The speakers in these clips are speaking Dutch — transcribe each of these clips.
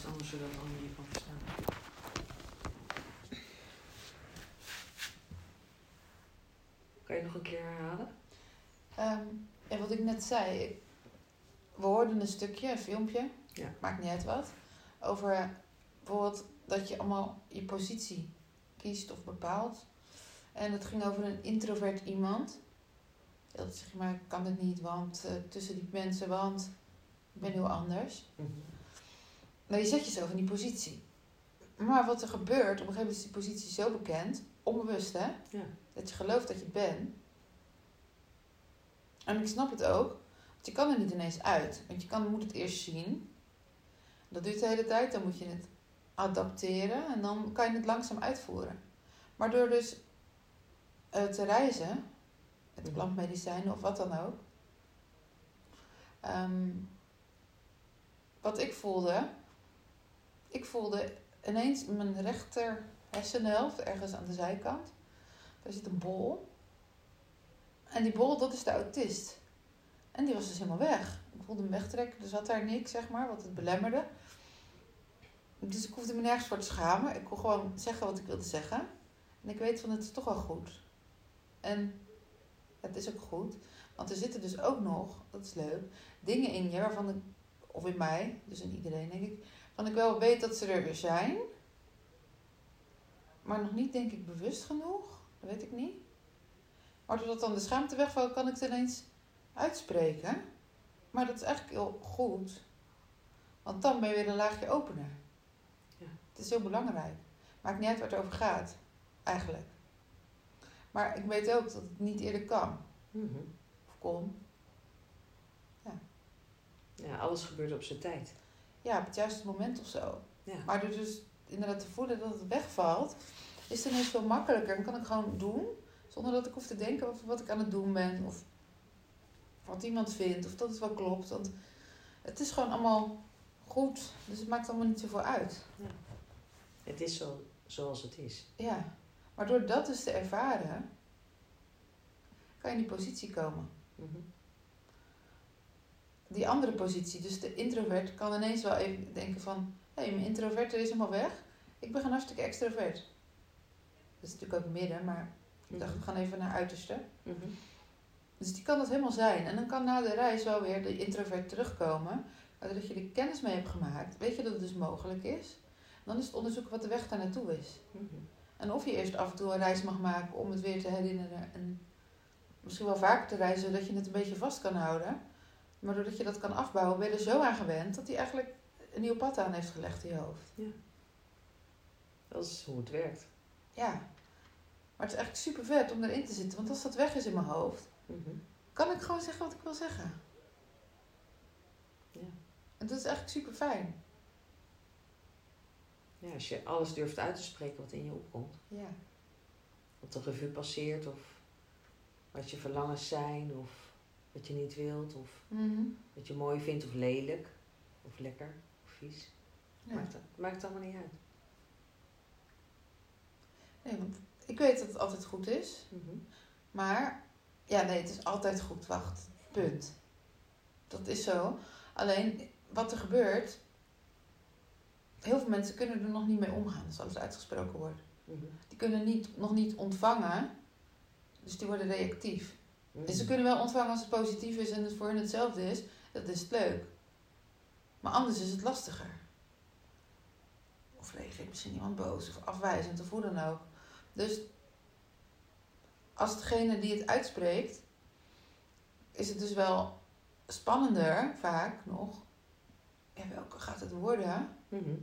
iets anders zodat de ander je kan verstaan. Kan je nog een keer herhalen? Ja, wat ik net zei. ik- We hoorden een stukje, een filmpje. Ja. Maakt niet uit wat. Over bijvoorbeeld dat je allemaal je positie kiest of bepaalt. En het ging over een introvert iemand. Dat zeg maar, ik kan het niet, want eh, tussen die mensen, want ik ben heel anders. Nou, je zet jezelf in die positie. Maar wat er gebeurt, op een gegeven moment is die positie zo bekend, onbewust hè, Ja. dat je gelooft dat je het bent. En ik snap het ook, want je kan er niet ineens uit. Want je kan, moet het eerst zien. Dat duurt de hele tijd, dan moet je het adapteren en dan kan je het langzaam uitvoeren. Maar door dus eh, te reizen, met plantmedicijnen of wat dan ook. ehm, wat ik voelde, ik voelde ineens in mijn rechter hersenhelft, ergens aan de zijkant, daar zit een bol. En die bol, dat is de autist. En die was dus helemaal weg. Ik voelde hem wegtrekken, er zat daar niks, zeg maar, wat het belemmerde. Dus ik hoefde me nergens voor te schamen. Ik kon gewoon zeggen wat ik wilde zeggen. En ik weet van, het is toch wel goed. En het is ook goed. Want er zitten dus ook nog, dat is leuk, dingen in je waarvan ik, of in mij, dus in iedereen denk ik, van ik wel weet dat ze er weer zijn. Maar nog niet, denk ik, bewust genoeg. Dat weet ik niet. Maar doordat dan de schaamte wegvalt, kan ik het ineens uitspreken. Maar dat is eigenlijk heel goed. Want dan ben je weer een laagje opener. Ja. Het is heel belangrijk. Maakt niet uit waar het over gaat, eigenlijk. Maar ik weet ook dat het niet eerder kan. Mhm. Of kon. Ja, alles gebeurt op zijn tijd. Ja, op het juiste moment of zo. Ja. Maar door dus inderdaad te voelen dat het wegvalt, is het ineens veel makkelijker. En kan ik gewoon doen, zonder dat ik hoef te denken over wat ik aan het doen ben. Of wat iemand vindt, of dat het wel klopt. Want het is gewoon allemaal goed. Dus het maakt allemaal niet zoveel uit. Het is zo, zoals het is. Ja. Maar door dat dus te ervaren, kan je in die positie komen. Mhm. Die andere positie, dus de introvert, kan ineens wel even denken van... Hé, hey, mijn introvert is helemaal weg. Ik ben een hartstikke extrovert. Dat is natuurlijk ook midden, maar ik dacht, we gaan even naar uiterste. Mhm. Dus die kan dat helemaal zijn. En dan kan na de reis wel weer de introvert terugkomen. Maar doordat je er kennis mee hebt gemaakt, weet je dat het dus mogelijk is. Dan is het onderzoeken wat de weg daar naartoe is. Mhm. En of je eerst af en toe een reis mag maken om het weer te herinneren. En misschien wel vaker te reizen, zodat je het een beetje vast kan houden. Maar doordat je dat kan afbouwen, ben je er zo aan gewend dat hij eigenlijk een nieuw pad aan heeft gelegd in je hoofd. Dat is hoe het werkt. Ja. Maar het is eigenlijk super vet om erin te zitten. Want als dat weg is in mijn hoofd, Mhm. kan ik gewoon zeggen wat ik wil zeggen. Ja. En dat is eigenlijk super fijn. ja, als je alles durft uit te spreken wat in je opkomt. Ja. Wat de revue passeert of wat je verlangens zijn of wat je niet wilt of Mhm. wat je mooi vindt of lelijk of lekker of vies. ja. Maakt, maakt allemaal niet uit. Nee, want ik weet dat het altijd goed is. Mhm. Maar, ja, nee, het is altijd goed. Wacht, punt. Dat is zo. Alleen, wat er gebeurt... Heel veel mensen kunnen er nog niet mee omgaan als alles uitgesproken wordt. Mhm. Die kunnen niet, nog niet ontvangen. Dus die worden reactief. En ze kunnen wel ontvangen als het positief is en het voor hen hetzelfde is. Dat is het leuk. Maar anders is het lastiger. Of reageert misschien iemand boos of afwijzend of hoe dan ook. Dus als degene die het uitspreekt, is het dus wel spannender, vaak nog. Ja, welke gaat het worden? Mhm.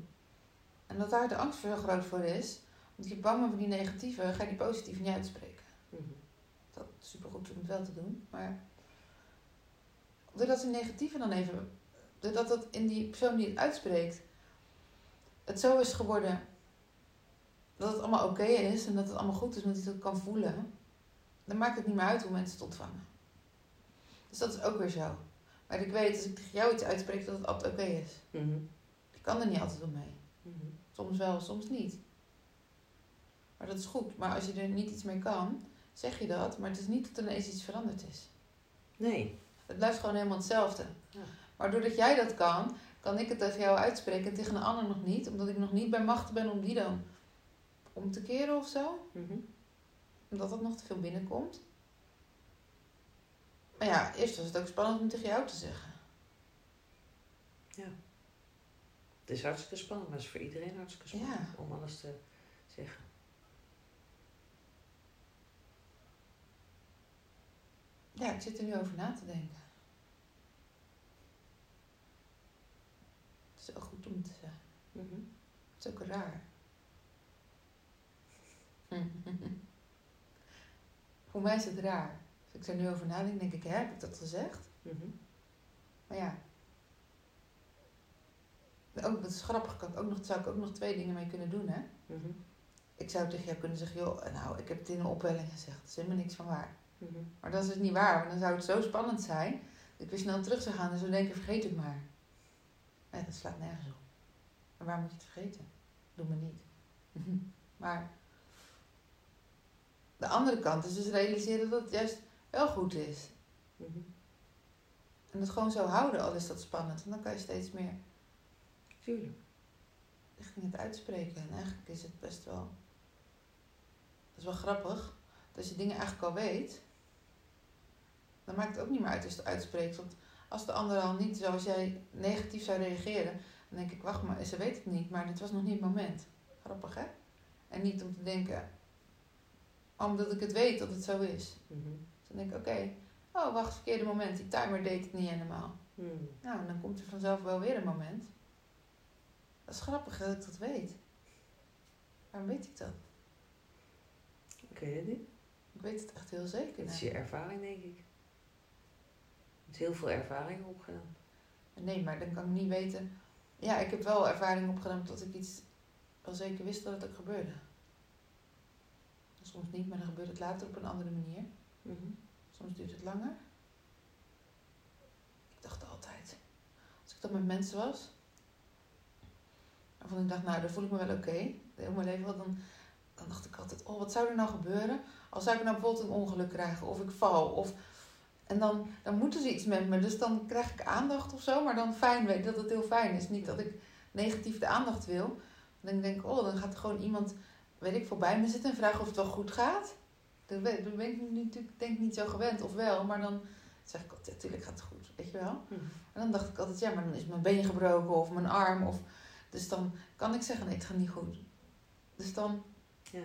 En dat daar de angst veel groot voor is. Want je bang bent voor die negatieve, ga je die positieve niet uitspreken. Supergoed om het wel te doen. Maar doordat ze negatieve dan even... Doordat dat in die persoon die het uitspreekt... Het zo is geworden... Dat het allemaal oké is en dat het allemaal goed is, omdat hij dat kan voelen. Dan maakt het niet meer uit hoe mensen het ontvangen. Dus dat is ook weer zo. Maar ik weet, als ik tegen jou iets uitspreek, dat het altijd oké is. Mhm. Ik kan er niet altijd mee. Mhm. Soms wel, soms niet. Maar dat is goed. Maar als je er niet iets mee kan, zeg je dat. Maar het is niet dat er ineens iets veranderd is. Nee. Het blijft gewoon helemaal hetzelfde. Ja. Maar doordat jij dat kan, kan ik het tegen jou uitspreken en tegen een ander nog niet. Omdat ik nog niet bij macht ben om die dan om te keren of zo. Mhm. Omdat dat nog te veel binnenkomt. Maar ja, eerst was het ook spannend om tegen jou te zeggen. Het is hartstikke spannend, maar het is voor iedereen hartstikke spannend Ja. om alles te zeggen. Ja, ik zit er nu over na te denken. Het is wel goed om te zeggen. Mhm. Het is ook raar. Voor mij is het raar. Als ik er nu over nadenk, denk ik, hè, heb ik dat gezegd? Mhm. Maar ja. Ook, dat is grappig, kan ik ook nog, zou ik ook nog twee dingen mee kunnen doen, hè? Mhm. Ik zou tegen jou kunnen zeggen, joh, nou, ik heb het in een opwelling gezegd. Dat is helemaal niks van waar. Mhm. Maar dat is dus niet waar, want dan zou het zo spannend zijn dat ik weer snel terug zou gaan en zou denken, vergeet het maar. Nee, dat slaat nergens op. En waar moet je het vergeten? Doe me niet. maar de andere kant is dus realiseren dat het juist wel goed is. Mhm. En het gewoon zo houden, al is dat spannend. En dan kan je steeds meer Tuurlijk. richting het uitspreken. En eigenlijk is het best wel... Dat is wel grappig. Dat je dingen eigenlijk al weet... Dan maakt het ook niet meer uit als je het uitspreekt. Want als de ander al niet zoals jij negatief zou reageren... Dan denk ik, wacht maar, ze weet het niet. Maar dit was nog niet het moment. Grappig, hè? En niet om te denken... Omdat ik het weet dat het zo is. Dus dan denk ik, oké... oh, wacht, verkeerde moment. Die timer deed het niet helemaal. Mhm. Nou, en dan komt er vanzelf wel weer een moment. Dat is grappig dat ik dat weet. Waarom weet ik dat? Ik weet het niet. Ik weet het echt heel zeker. Het is je ervaring, denk ik. Hebt heel veel ervaring opgedaan. Nee, maar dan kan ik niet weten. Ja, ik heb wel ervaring opgedaan dat ik iets wel zeker wist dat het ook gebeurde. Soms niet, maar dan gebeurt het later op een andere manier. Mhm. Soms duurt het langer. Ik dacht altijd, als ik dan met mensen was, waarvan ik dacht, nou, daar voel ik me wel oké. Heel mijn leven wel, dan, dan dacht ik altijd, oh, wat zou er nou gebeuren als zou ik nou bijvoorbeeld een ongeluk krijgen of ik val of... En dan, dan moeten ze iets met me, dus dan krijg ik aandacht of zo, maar dan fijn, weet dat het heel fijn is. Niet dat ik negatief de aandacht wil. Dan denk ik, oh, dan gaat er gewoon iemand, weet ik, voorbij me zitten en vragen of het wel goed gaat. Dan ben, dan ben ik natuurlijk denk ik niet zo gewend, of wel, maar dan zeg ik altijd, natuurlijk gaat het goed, weet je wel. Mhm. En dan dacht ik altijd, ja, maar dan is mijn been gebroken of mijn arm. Of, dus dan kan ik zeggen, nee, het gaat niet goed. Dus dan Ja.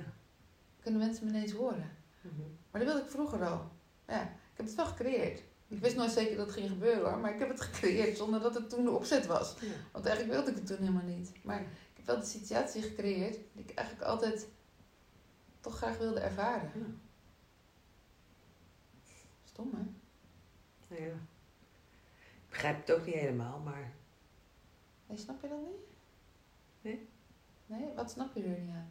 kunnen mensen me ineens horen. Mhm. Maar dat wilde ik vroeger al. Ja, heb het wel gecreëerd. Ik wist nooit zeker dat het ging gebeuren hoor, maar ik heb het gecreëerd zonder dat het toen de opzet was. Ja. Want eigenlijk wilde ik het toen helemaal niet. Maar ik heb wel de situatie gecreëerd die ik eigenlijk altijd toch graag wilde ervaren. Ja. Stom hè? Nou ja. Ik begrijp het ook niet helemaal, maar Nee, snap je dat niet? Nee. Nee? Wat snap je er niet aan?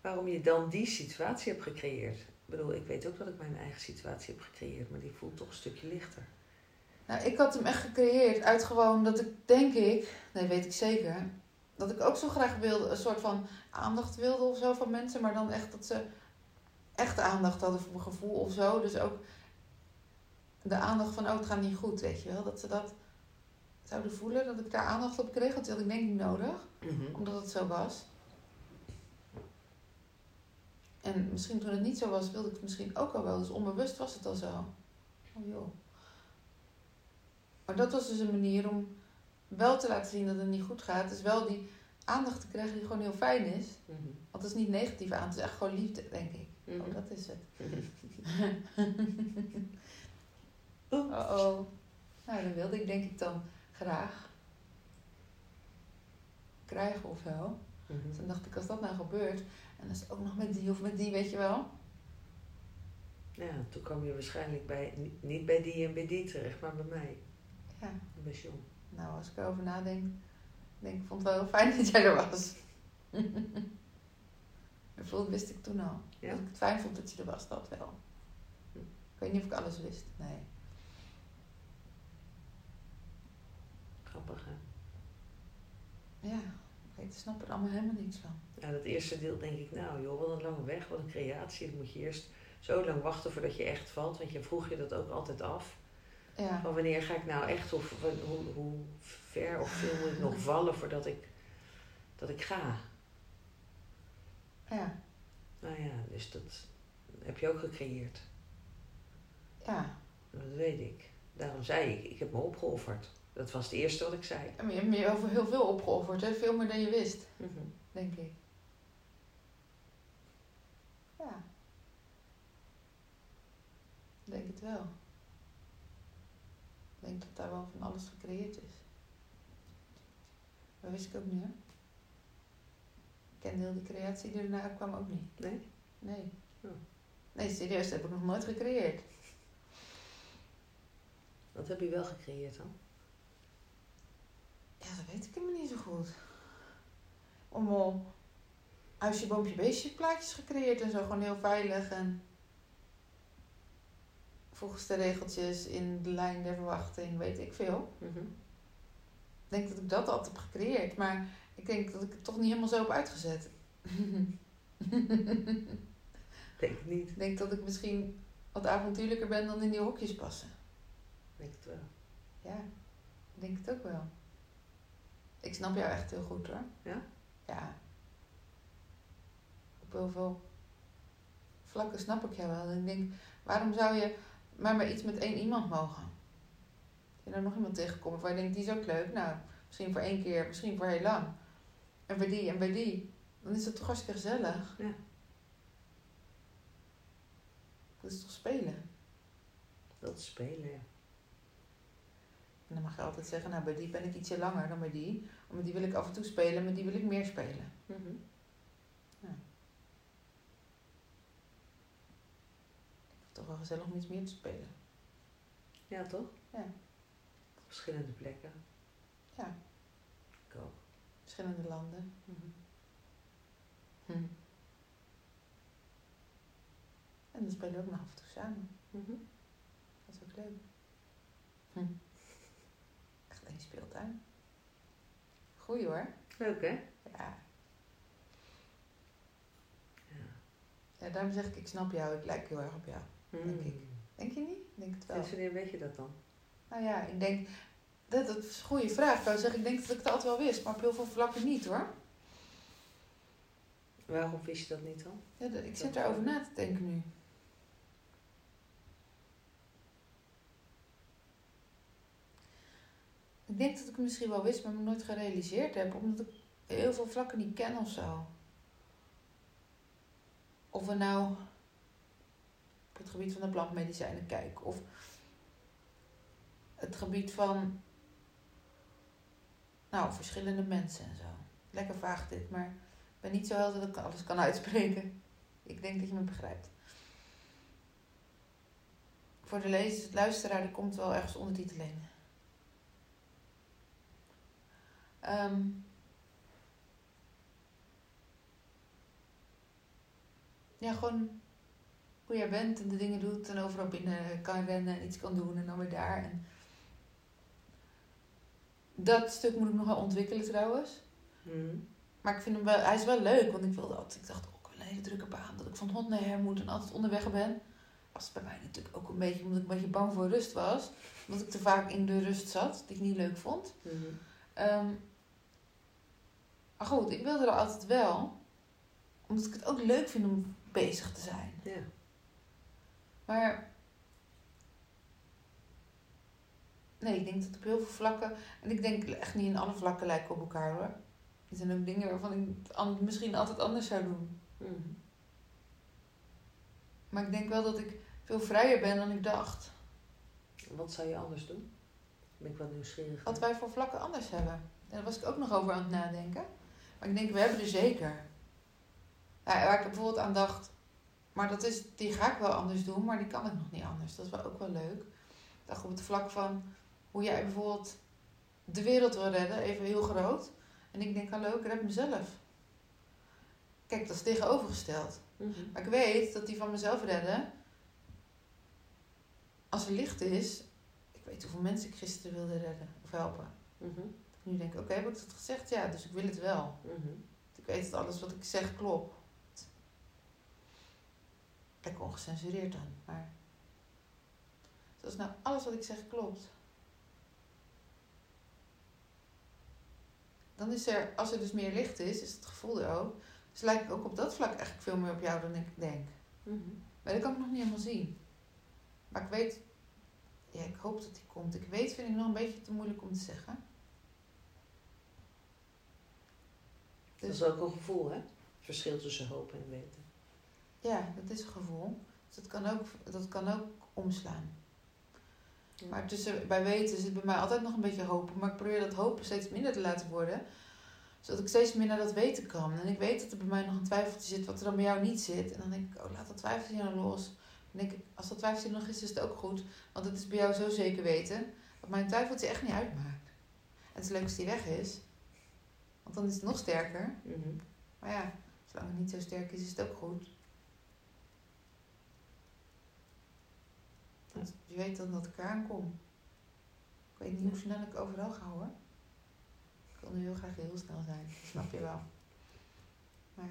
waarom je dan die situatie hebt gecreëerd. Ik bedoel, ik weet ook dat ik mijn eigen situatie heb gecreëerd, maar die voelt toch een stukje lichter. Nou, ik had hem echt gecreëerd uit gewoon dat ik, denk ik, nee, weet ik zeker, dat ik ook zo graag wilde, een soort van aandacht wilde of zo van mensen, maar dan echt dat ze echt aandacht hadden voor mijn gevoel of zo. Dus ook de aandacht van, oh, het gaat niet goed, weet je wel. Dat ze dat zouden voelen, dat ik daar aandacht op kreeg, dat had ik denk ik niet nodig, Mhm. omdat het zo was. En misschien toen het niet zo was, wilde ik het misschien ook al wel. Dus onbewust was het al zo. Oh joh. Maar dat was dus een manier om wel te laten zien dat het niet goed gaat. Dus wel die aandacht te krijgen die gewoon heel fijn is. Mhm. Want het is niet negatief aan, het is echt gewoon liefde, denk ik. Mhm. Oh, dat is het. Oh oh. Nou, dat wilde ik denk ik dan graag krijgen of zo. Mhm. Dus dan dacht ik, als dat nou gebeurt, en dan is ook nog met die of met die, weet je wel. Ja, toen kwam je waarschijnlijk bij, niet- bij die en bij die terecht, maar bij mij. Ja. Bij John. Nou, als ik erover nadenk, denk ik, vond het wel heel fijn dat jij er was. dat voelde, wist ik toen al. Ja? Dat ik het fijn vond dat je er was, dat wel. Ik weet niet of ik alles wist, nee. Grappig, hè? Ja, ik snap er allemaal helemaal niks van. Ja, dat eerste deel denk ik, nou joh, wat een lange weg, wat een creatie. Dan moet je eerst zo lang wachten voordat je echt valt, want je vroeg je dat ook altijd af. Ja. Van wanneer ga ik nou echt, of hoe, hoe ver of veel moet ik nog vallen voordat ik, dat ik ga? Ja. Nou ja, dus dat heb je ook gecreëerd. Ja. Dat weet ik. Daarom zei ik, ik heb me opgeofferd. Dat was het eerste wat ik zei. Je hebt je over heel veel opgeofferd, hè? Veel meer dan je wist, Mhm. denk ik. Ja. Ik denk het wel. Ik denk dat daar wel van alles gecreëerd is. Dat wist ik ook niet, hè? Ik kende heel die creatie die erna kwam ook niet. Nee? Nee. Oh. Nee, serieus, dat heb ik nog nooit gecreëerd. Wat heb je wel gecreëerd dan? Ja, dat weet ik helemaal niet zo goed. Allemaal huisje, boompje, beestje plaatjes gecreëerd en zo. Gewoon heel veilig en volgens de regeltjes in de lijn der verwachting, weet ik veel. Mhm. Ik denk dat ik dat altijd heb gecreëerd, maar ik denk dat ik het toch niet helemaal zo heb uitgezet. Denk het niet. ik denk dat ik misschien wat avontuurlijker ben dan in die hokjes passen. Denk het wel. Ja, ik denk het ook wel. Ik snap jou echt heel goed hoor. Ja? Ja. Op heel veel vlakken snap ik jou wel. En ik denk, waarom zou je maar bij iets met één iemand mogen? Als je er nog iemand tegenkomt waar je denkt, die is ook leuk. Nou, misschien voor één keer, misschien voor heel lang. En bij die en bij die. Dan is het toch hartstikke gezellig. Ja. Dat is toch spelen? Dat is spelen, ja. En dan mag je altijd zeggen, nou bij die ben ik ietsje langer dan bij die. Want met die wil ik af en toe spelen, met die wil ik meer spelen. Mhm. Toch wel gezellig om iets meer te spelen. Ja, toch? Ja. Verschillende plekken. Ja, Ik ook. verschillende landen. Mhm. Hm. En dan spelen we ook nog af en toe samen. Mhm. Dat is ook leuk. Hm. Speeltuin. Goeie hoor. Leuk, hè? Ja. Ja. daarom zeg ik, ik snap jou. Ik lijk heel erg op jou. Denk ik. Mm. Denk je niet? Denk het wel. Wanneer weet je dat dan? Nou ja, ik denk... Dat, dat is een goede vraag. Ik zeggen, ik denk dat ik het altijd wel wist. Maar op heel veel vlakken niet hoor. Waarom wist je dat niet dan? Ja, ik zit erover na te denken nu. Denk dat ik het misschien wel wist, maar me nooit gerealiseerd heb. Omdat ik heel veel vlakken niet ken of zo. Of we nou op het gebied van de plantmedicijnen kijken. Of het gebied van... Nou, verschillende mensen en zo. Lekker vaag dit, maar ik ben niet zo helder dat ik alles kan uitspreken. Ik denk dat je me begrijpt. Voor de lezer, luisteraar, er komt wel ergens ondertiteling. Ehm ja, gewoon hoe jij bent en de dingen doet en overal binnen kan rennen en iets kan doen en dan weer daar. En dat stuk moet ik nog wel ontwikkelen trouwens. Mhm. Maar ik vind hem wel, hij is wel leuk, want ik wilde altijd, ik dacht, oh, ik wil een hele drukke baan, dat ik van hond naar her moet en altijd onderweg ben. Was het bij mij natuurlijk ook een beetje, omdat ik een beetje bang voor rust was. Omdat ik te vaak in de rust zat, die ik niet leuk vond. Ehm, maar goed, ik wilde er altijd wel, omdat ik het ook leuk vind om bezig te zijn. Ja. Maar nee, ik denk dat op heel veel vlakken, en ik denk echt niet in alle vlakken lijken op elkaar hoor. Er zijn ook dingen waarvan ik het misschien altijd anders zou doen. Mhm. Maar ik denk wel dat ik veel vrijer ben dan ik dacht. Wat zou je anders doen? Ben ik wel nieuwsgierig. Wat wij voor vlakken anders hebben. En daar was ik ook nog over aan het nadenken. Maar ik denk, we hebben er zeker. Ja, waar ik bijvoorbeeld aan dacht, maar dat is, die ga ik wel anders doen, maar die kan ik nog niet anders. Dat is wel ook wel leuk. Ik dacht op het vlak van hoe jij bijvoorbeeld de wereld wil redden, even heel groot. En ik denk, hallo, ik red mezelf. Kijk, dat is tegenovergesteld. Mhm. Maar ik weet dat die van mezelf redden, als er licht is, ik weet hoeveel mensen ik gisteren wilde redden of helpen. Mhm. Nu denk ik, oké, heb ik dat gezegd? Ja, dus ik wil het wel. Mhm. Ik weet dat alles wat ik zeg klopt. Lekker ongecensureerd dan, maar... Dus als nou alles wat ik zeg klopt. Dan is er, als er dus meer licht is, is het gevoel er ook. Dus lijk ik ook op dat vlak eigenlijk veel meer op jou dan ik denk. Mhm. Maar dat kan ik nog niet helemaal zien. Maar ik weet, ja, ik hoop dat die komt. Ik weet, vind ik nog een beetje te moeilijk om te zeggen. Dat Dus is ook een gevoel, hè? Het verschil tussen hoop en weten. ja, dat is een gevoel. Dus dat kan ook, dat kan ook omslaan. Ja. Maar tussen, bij weten zit bij mij altijd nog een beetje hopen. Maar ik probeer dat hopen steeds minder te laten worden. Zodat ik steeds meer naar dat weten kan. En ik weet dat er bij mij nog een twijfeltje zit wat er dan bij jou niet zit. En dan denk ik, oh laat dat twijfeltje nou los. Denk ik, als dat twijfeltje er nog is, is het ook goed. Want het is bij jou zo zeker weten. Dat mijn twijfeltje echt niet uitmaakt. En het is leuk als die weg is. Want dan is het nog sterker. Mhm. Maar ja, zolang het niet zo sterk is, is het ook goed. Want je weet dan dat ik eraan kom. Ik weet niet hoe snel ik overal ga hoor. Ik wil nu heel graag heel snel zijn, dat snap je wel. Maar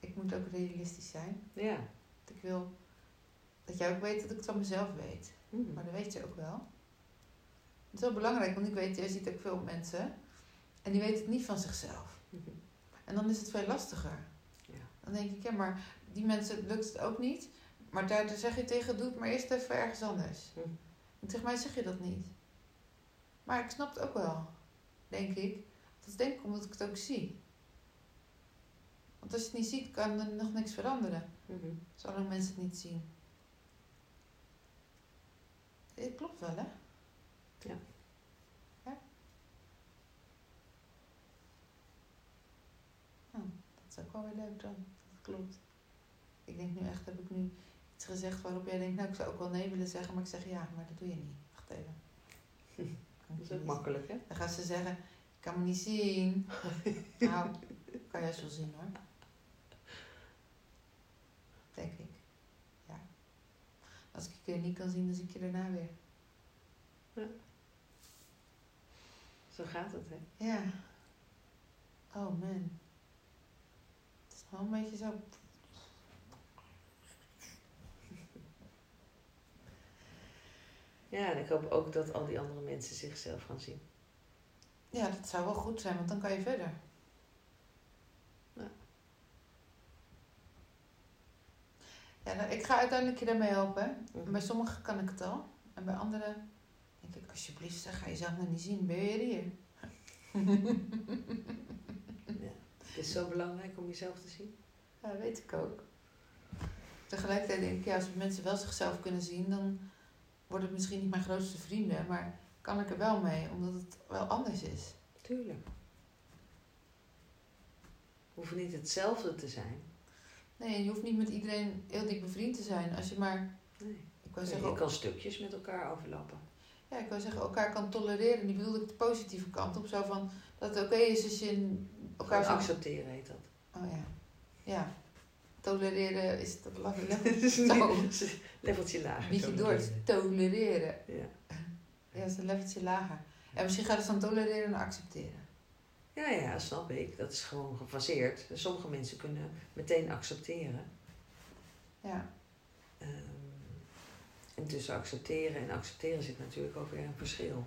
ik moet ook realistisch zijn. Ja. Want ik wil dat jij ook weet dat ik het van mezelf weet. Mhm. Maar dat weet je ook wel. Het is wel belangrijk, want ik weet, jij ziet ook veel mensen. En die weten het niet van zichzelf. En dan is het veel lastiger. Ja. Dan denk ik, ja, maar die mensen lukt het ook niet. Maar daar zeg je tegen, doe het maar eerst even ergens anders. Hm. En tegen mij zeg je dat niet. Maar ik snap het ook wel, denk ik. Dat is denk ik omdat ik het ook zie. Want als je het niet ziet, kan er nog niks veranderen. Zolang mensen het niet zien. Het klopt wel, hè? Ja? Oh, dat is ook wel weer leuk dan. Dat klopt. Ik denk nu echt, heb ik nu iets gezegd waarop jij denkt, nou ik zou ook wel nee willen zeggen, maar ik zeg ja, maar dat doe je niet. Wacht even. Dat is ook makkelijk, hè? Dan gaat ze zeggen, ik kan me niet zien. nou, kan jij zo zien hoor. Denk ik. Ja. Als ik je niet kan zien, dan zie ik je daarna weer. Zo gaat het, hè? Ja. Oh man. Wel een beetje zo. Ja, en ik hoop ook dat al die andere mensen zichzelf gaan zien. Ja, dat zou wel goed zijn, want dan kan je verder. Ja. Ja, nou, ik ga uiteindelijk je daarmee helpen. En Mhm. bij sommigen kan ik het al. En bij anderen denk ik, alsjeblieft, zeg, ga je zelf nog niet zien. Ben je hier? Het is zo belangrijk om jezelf te zien. Ja, dat weet ik ook. Tegelijkertijd denk ik, ja, als mensen wel zichzelf kunnen zien, dan wordt het misschien niet mijn grootste vrienden, maar kan ik er wel mee, omdat het wel anders is. Tuurlijk. Hoeven niet hetzelfde te zijn. Nee, je hoeft niet met iedereen heel dik bevriend te zijn. Als je maar, Nee. ik wou Je zeggen, kan stukjes met elkaar overlappen. ja, ik wou zeggen, elkaar kan tolereren. Die bedoelde ik de positieve kant op, zo van dat het oké is als je in elkaar zo... accepteren heet dat. Oh ja, ja. Tolereren is dat level, level, zo, Leveltje lager. beetje door, het tolereren. Ja. Ja, dat is een leveltje lager. En misschien gaat het van tolereren naar accepteren. ja, ja, snap ik. Dat is gewoon gefaseerd. Sommige mensen kunnen meteen accepteren. Ja, Ehm, en tussen accepteren en accepteren zit natuurlijk ook weer een verschil.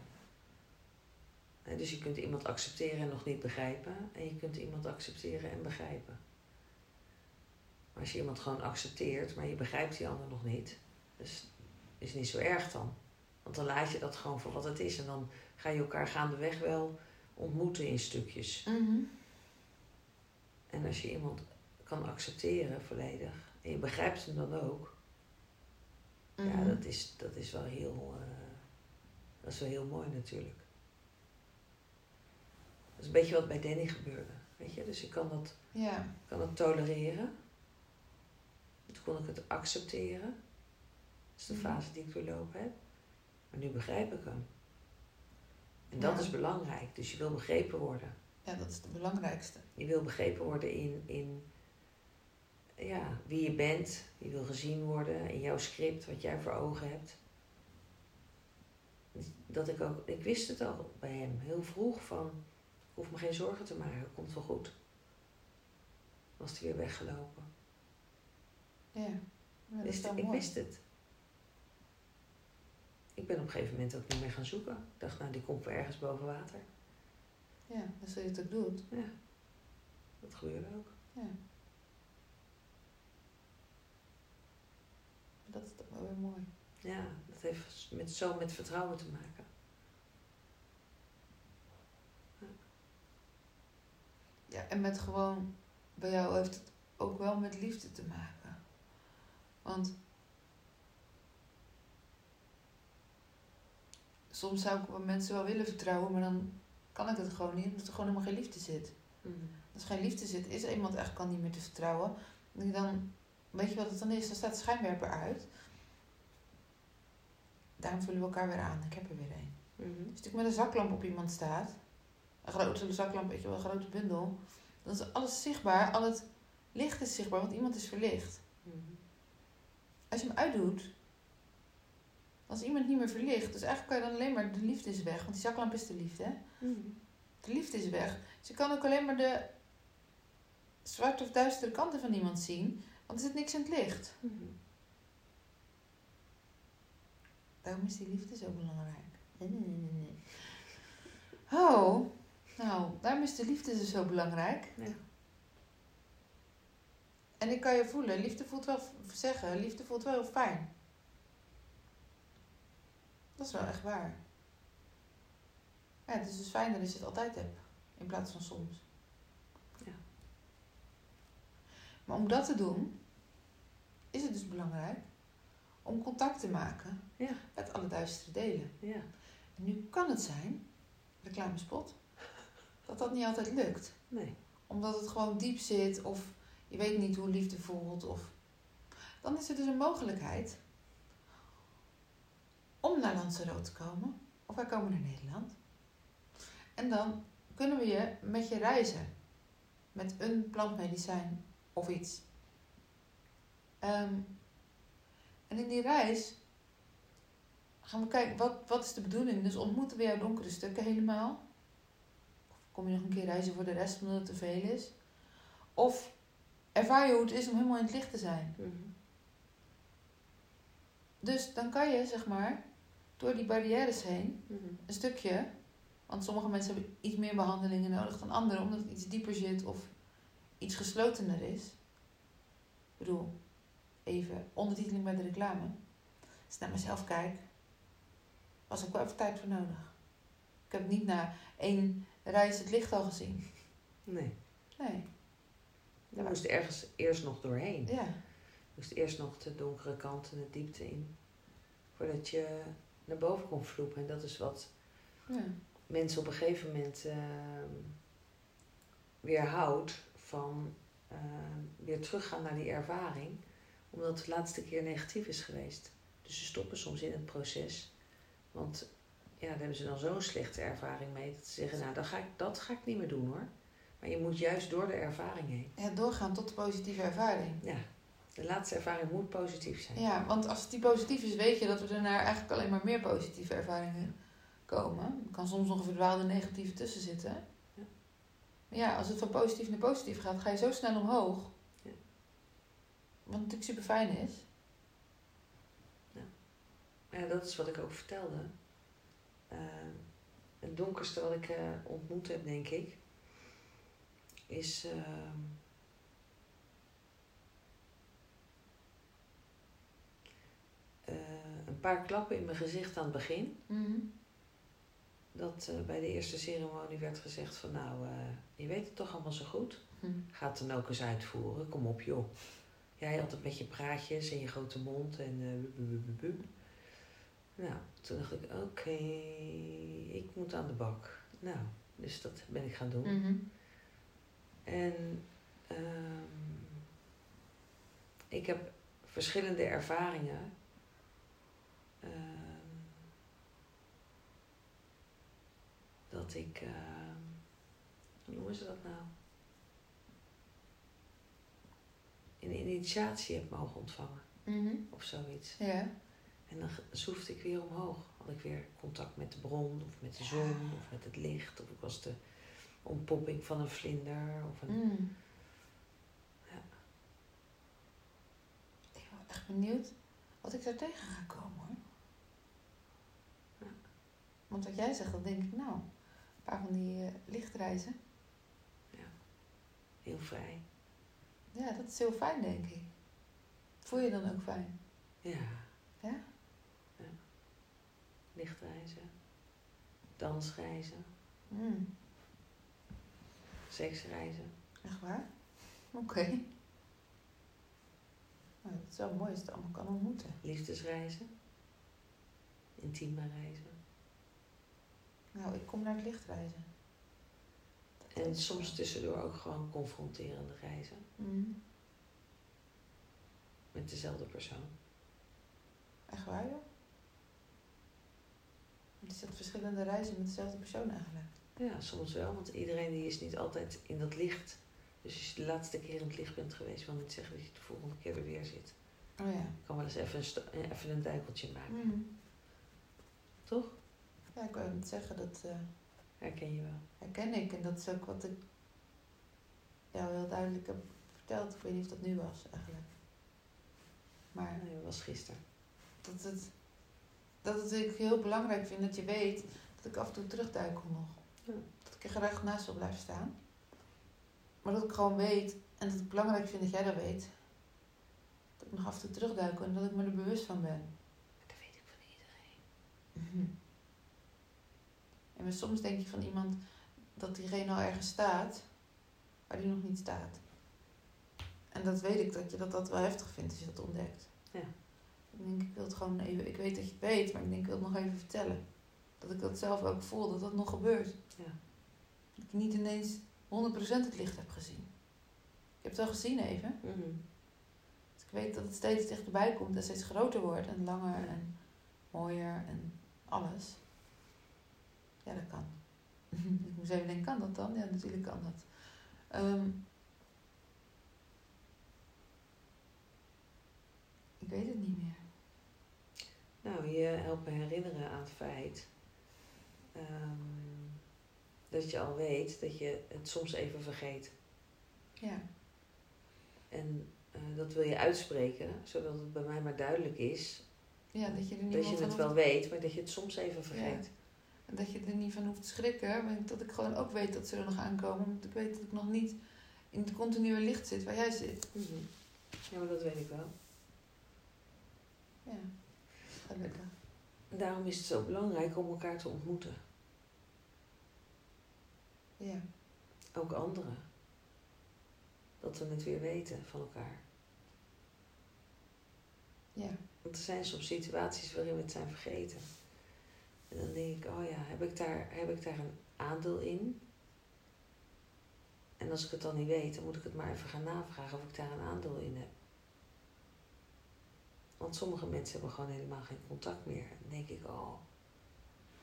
Dus je kunt iemand accepteren en nog niet begrijpen. En je kunt iemand accepteren en begrijpen. Maar als je iemand gewoon accepteert, maar je begrijpt die ander nog niet, dus is niet zo erg dan. Want dan laat je dat gewoon voor wat het is. En dan ga je elkaar gaandeweg wel ontmoeten in stukjes. Mhm. En als je iemand kan accepteren volledig, en je begrijpt hem dan ook, ja, Mhm. dat is, dat is wel heel, eh, dat is wel heel mooi natuurlijk. Dat is een beetje wat bij Danny gebeurde, weet je. Dus ik kan dat, ja. kan het tolereren. Toen kon ik het accepteren. Dat is de Mhm. fase die ik doorlopen heb. Maar nu begrijp ik hem. En dat Ja. is belangrijk. Dus je wil begrepen worden. ja, dat is het belangrijkste. Je wil begrepen worden in, in ja, wie je bent. Je wil gezien worden in jouw script, wat jij voor ogen hebt. Dat ik ook, ik wist het al bij hem heel vroeg van, hoef me geen zorgen te maken, het komt wel goed. Was hij weer weggelopen. Ja, dat is Wist- wel ik mooi. wist het. Ik ben op een gegeven moment ook niet meer gaan zoeken. Ik dacht, nou, die komt wel ergens boven water. Ja, als je het ook doet. Ja, dat gebeurde ook. Ja. Dat is toch wel weer mooi. Ja, dat heeft met, zo met vertrouwen te maken. Ja, en met gewoon, bij jou heeft het ook wel met liefde te maken. Want soms zou ik mensen wel willen vertrouwen, maar dan kan ik het gewoon niet, omdat er gewoon helemaal geen liefde zit. Als er geen liefde zit, is er iemand echt kan niet meer te vertrouwen. En dan, weet je wat het dan is? Dan staat de schijnwerper uit. Daarom vullen we elkaar weer aan. Ik heb er weer een. Mhm. Als ik met een zaklamp op iemand staat, een grote zaklamp, weet je wel, een grote bundel, dan is alles zichtbaar, al het licht is zichtbaar, want iemand is verlicht. Mhm. Als je hem uitdoet, als iemand niet meer verlicht, dus eigenlijk kan je dan alleen maar, de liefde is weg, want die zaklamp is de liefde, hè? Mhm. De liefde is weg. Dus je kan ook alleen maar de zwarte of duistere kanten van iemand zien, want er zit niks in het licht. Mhm. Daarom is die liefde zo belangrijk. Oh, nou, daarom is de liefde dus zo belangrijk. Ja. En ik kan je voelen, liefde voelt wel, zeggen, liefde voelt wel heel fijn. Dat is wel echt waar. Ja, het is dus fijner als je het altijd hebt, in plaats van soms. Ja. Maar om dat te doen, is het dus belangrijk om contact te maken Ja. met alle duistere delen. Ja. En nu kan het zijn, reclamespot, dat dat niet altijd lukt. Nee. Omdat het gewoon diep zit of je weet niet hoe liefde voelt. Of... Dan is er dus een mogelijkheid om naar Lanzarote te komen. Of wij komen naar Nederland. En dan kunnen we je met je reizen. Met een plantmedicijn of iets. Ehm, en in die reis gaan we kijken, wat, wat is de bedoeling? Dus ontmoeten we jouw donkere stukken helemaal? Kom je nog een keer reizen voor de rest omdat het te veel is? Of ervaar je hoe het is om helemaal in het licht te zijn? Mhm. Dus dan kan je, zeg maar, door die barrières heen, Mhm. een stukje, want sommige mensen hebben iets meer behandelingen nodig dan anderen, omdat het iets dieper zit of iets geslotener is. Ik bedoel, even ondertiteling bij de reclame. Als ik naar mezelf kijk, was ook wel even tijd voor nodig. Ik heb niet na één reis het licht al gezien. Nee. Nee, Je moest ergens eerst nog doorheen. ja. Je moest eerst nog de donkere kant en de diepte in. Voordat je naar boven kon vloepen. En dat is wat ja. mensen op een gegeven moment ehm, weerhoudt van ehm, weer teruggaan naar die ervaring. Omdat het de laatste keer negatief is geweest. Dus ze stoppen soms in het proces. Want ja, daar hebben ze dan zo'n slechte ervaring mee. Dat ze zeggen, nou dat ga, ik, dat ga ik niet meer doen hoor. Maar je moet juist door de ervaring heen. ja, doorgaan tot de positieve ervaring. Ja, de laatste ervaring moet positief zijn. Ja, want als die positief is, weet je dat we daarna eigenlijk alleen maar meer positieve ervaringen komen. Er kan soms nog een verdwaalde negatieve tussen zitten. Ja. Maar ja, als het van positief naar positief gaat, ga je zo snel omhoog. Ja. Wat natuurlijk super fijn is. Maar ja, dat is wat ik ook vertelde. Eh, het donkerste wat ik eh, ontmoet heb, denk ik, is. ehm, eh, een paar klappen in mijn gezicht aan het begin. Dat eh, bij de eerste ceremonie werd gezegd van nou, je weet het toch allemaal zo goed. Hm. Ga het dan ook eens uitvoeren. Kom op joh. Jij altijd met je praatjes en je grote mond en eh, Nou, toen dacht ik, oké, ik moet aan de bak. Nou, dus dat ben ik gaan doen. Mhm. En ehm, ik heb verschillende ervaringen. ehm, dat ik, ehm, hoe noemen ze dat nou? Een initiatie heb mogen ontvangen Mhm. of zoiets. Ja. En dan zoefde ik weer omhoog. Had ik weer contact met de bron of met de zon of met het licht. Of ik was de ontpopping van een vlinder of een Mm. Ja. Ik ben echt benieuwd wat ik daar tegen ga komen hoor. Want wat jij zegt, dan denk ik, nou, een paar van die eh, lichtreizen. Heel vrij. Ja, dat is heel fijn, denk ik. Voel je dan ook fijn? Ja. Ja? ja. Lichtreizen. Dansreizen. Mm, Seksreizen. echt waar? Oké. Nou, het is wel mooi als je het allemaal kan ontmoeten. Liefdesreizen. Intieme reizen. Nou, ik kom naar het lichtreizen. Dat En soms wel- tussendoor ook gewoon confronterende reizen. Mm, Met dezelfde persoon. echt waar, joh? Het is dat verschillende reizen met dezelfde persoon eigenlijk. Ja, soms wel, want iedereen die is niet altijd in dat licht. Dus als je de laatste keer in het licht bent geweest, wil niet zeggen dat je de volgende keer er weer zit. Oh ja. Je kan wel eens even een, eh, even een duikeltje maken, Mm. toch? Ja, ik net zeggen, dat eh, Herken je wel. herken ik. En dat is ook wat ik jou heel duidelijk heb verteld. Ik weet niet of dat nu was, eigenlijk. Maar Nee, dat was gisteren. dat het, dat het ik heel belangrijk vind dat je weet dat ik af en toe terugduikel nog. Ja. Dat ik er graag naast wil blijven staan. Maar dat ik gewoon weet en dat ik belangrijk vind dat jij dat weet. Dat ik nog af en toe terugduikel en dat ik me er bewust van ben. Dat weet ik van iedereen. Mhm. En maar soms denk je van iemand dat diegene al ergens staat, waar die nog niet staat. En dat weet ik dat je dat, dat wel heftig vindt als je dat ontdekt. Ja. Ik denk, ik wil het gewoon even, ik weet dat je het weet, maar ik denk, ik wil het nog even vertellen. Dat ik dat zelf ook voel, dat dat nog gebeurt. Ja. Dat ik niet ineens 100% het licht heb gezien. Ik heb het wel gezien even. Mhm. Dus ik weet dat het steeds dichterbij komt en steeds groter wordt en langer en mooier en alles. Ja, dat kan. ik moest even denken, kan dat dan? Ja, natuurlijk kan dat. Ehm, ik weet het niet meer. Nou, je helpt me herinneren aan het feit ehm, dat je al weet dat je het soms even vergeet. Ja, En eh, dat wil je uitspreken, zodat het bij mij maar duidelijk is ja dat je er niet dat je het hoeft- wel weet, maar dat je het soms even vergeet. En dat je er niet van hoeft te schrikken. Maar dat ik gewoon ook weet dat ze er nog aankomen. Want ik weet dat ik nog niet in het continue licht zit waar jij zit. Mhm. Ja, maar dat weet ik wel. Ja, gelukkig. Daarom is het zo belangrijk om elkaar te ontmoeten. Ja, Ook anderen. Dat we het weer weten van elkaar. ja. Want er zijn soms situaties waarin we het zijn vergeten. En dan denk ik, oh ja, heb ik daar, heb ik daar een aandeel in? En als ik het dan niet weet, dan moet ik het maar even gaan navragen of ik daar een aandeel in heb. Want sommige mensen hebben gewoon helemaal geen contact meer. Dan denk ik, oh,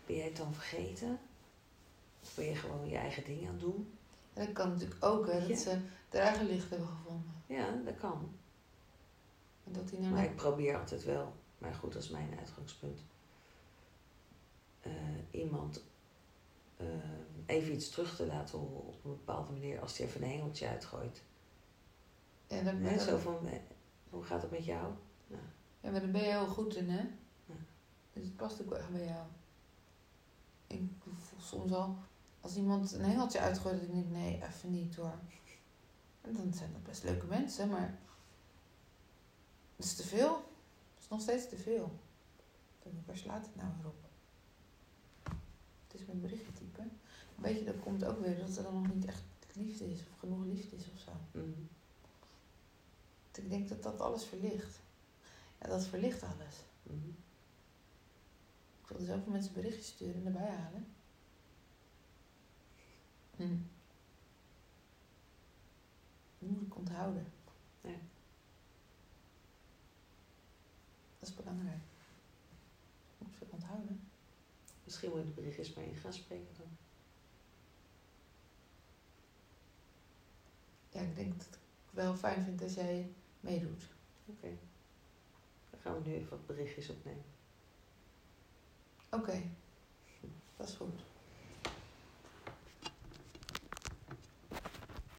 ben jij het dan vergeten? Of ben je gewoon je eigen ding aan het doen? En dat kan natuurlijk ook, hè, Ja. dat ze er eigen licht hebben gevonden. Ja, dat kan. En dat die nou Maar ik probeer altijd wel, maar goed, dat is mijn uitgangspunt. eh, iemand eh, even iets terug te laten horen op een bepaalde manier als hij even een hengeltje uitgooit. Hè, daar- zo van, eh, hoe gaat het met jou? Nou, ja, maar daar ben je heel goed in, hè? Ja. Dus het past ook wel echt bij jou. Ik voel soms al, als iemand een hengeltje uitgooit, dat ik denk, nee, even niet hoor. En dan zijn dat best leuke mensen, maar het is te veel. Het is nog steeds te veel. Ik denk, waar slaat het nou weer op? Het is mijn berichtje typen. Weet je, dat komt ook weer dat er dan nog niet echt liefde is, of genoeg liefde is of zo. mm, Ik denk dat dat alles verlicht. Ja, dat verlicht alles. mm. Ik wilde zoveel mensen berichtjes sturen en erbij halen. Hm. Dat moet ik onthouden. Ja. Dat is belangrijk. Ik moet veel onthouden. Misschien moet je de berichtjes maar in gaan spreken dan. Ja, ik denk dat ik wel fijn vind als jij meedoet. Oké. Gaan we nu even wat berichtjes opnemen. Oké, dat is goed.